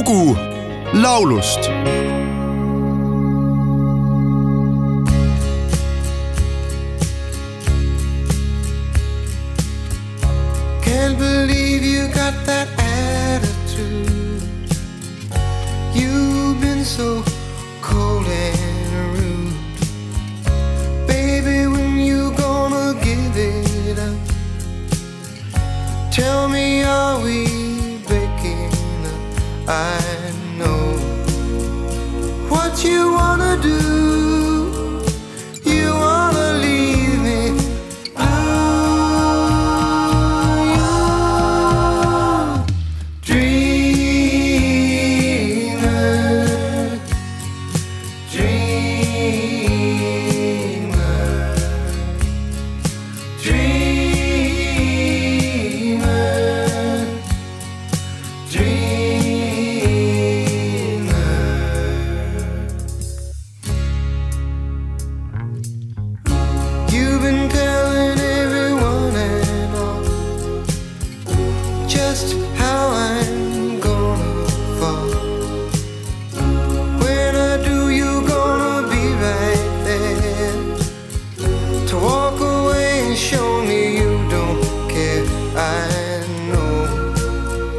lugu laulust Can't believe you got that attitude. You've been so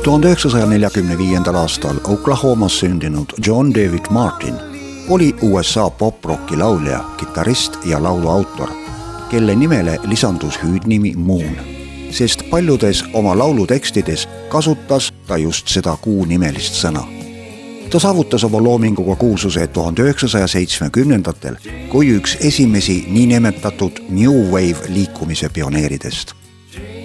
1945. aastal Oklahomas sündinud John David Martin oli USA poprocki laulja, kitarrist ja laulu autor, kelle nimele lisandus hüüdnimi Moon sest paljudes oma laulutekstides kasutas ta just seda kuunimelist sõna. ta saavutas oma loominguga kuulsuse tuhande üheksasaja seitsmekümnendatel kui üks esimesi niinimetatud New Wave liikumise pioneeridest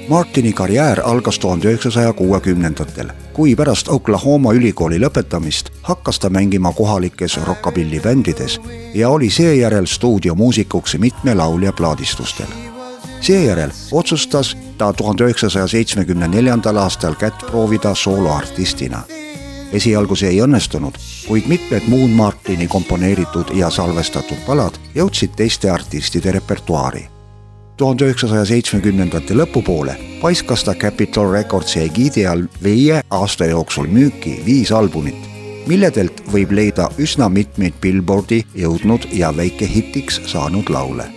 Martini karjäär algas tuhande üheksasaja kuuekümnendatel, kui pärast Oklahoma ülikooli lõpetamist hakkas ta mängima kohalikes rockabilly bändides ja oli seejärel stuudiomuusikuks mitme laulja plaadistustel. seejärel otsustas ta tuhande üheksasaja seitsmekümne neljandal aastal kätt proovida sooloartistina. esialgu see ei õnnestunud, kuid mitmed muud Martini komponeeritud ja salvestatud palad jõudsid teiste artistide repertuaari tuhande üheksasaja seitsmekümnendate lõpupoole paiskas ta Capitol Recordsi egiidi all viie aasta jooksul müüki viis albumit, milledelt võib leida üsna mitmeid Billboardi jõudnud ja väikehitiks saanud laule.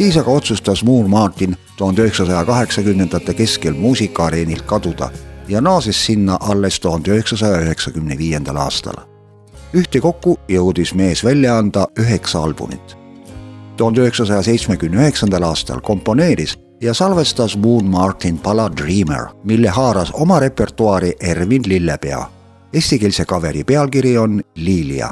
Siis aga otsustas Moore Martin tuhande üheksasaja kaheksakümnendate keskel muusikaareenil kaduda ja naases sinna alles tuhande üheksasaja üheksakümne viiendal aastal. ühtekokku jõudis mees välja anda üheksa albumit tuhande üheksasaja seitsmekümne üheksandal aastal komponeeris ja salvestas Moon Martin pala Dreamer, mille haaras oma repertuaari Ervin Lillepea. Eestikeelse kaveri pealkiri on Liilia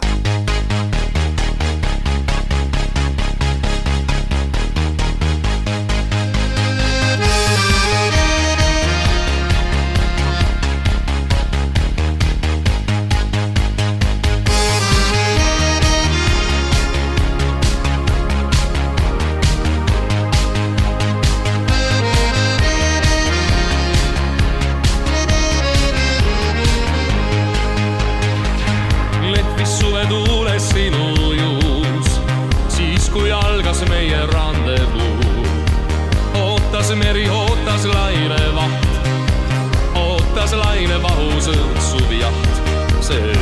lainevahus õõtsuv-jaht, see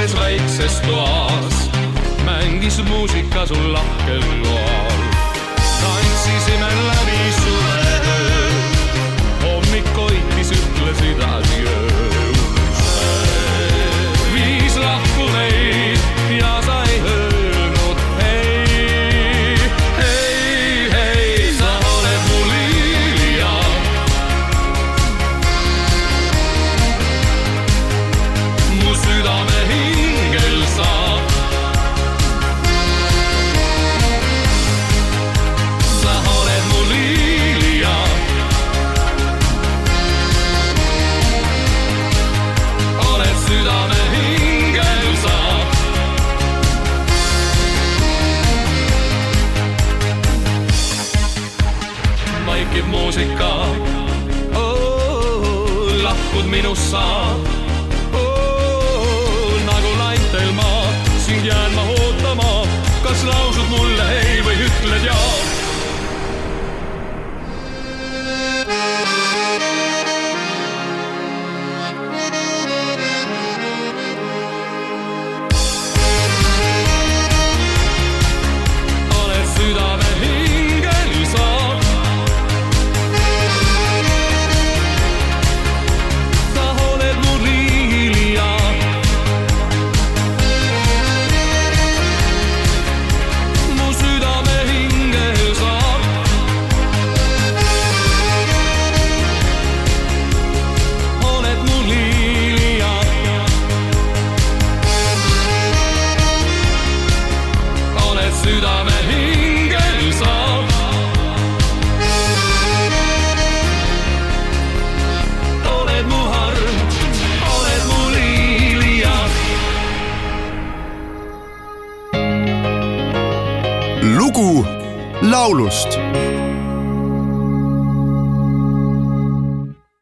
õhtu meid ses väikses toas, mängis muusika sul lahkel loal lahkud minust saab oh,. nagu laitel maa, sind jään ma ootama, kas lausud mulle ei või ütled jaa lugu laulust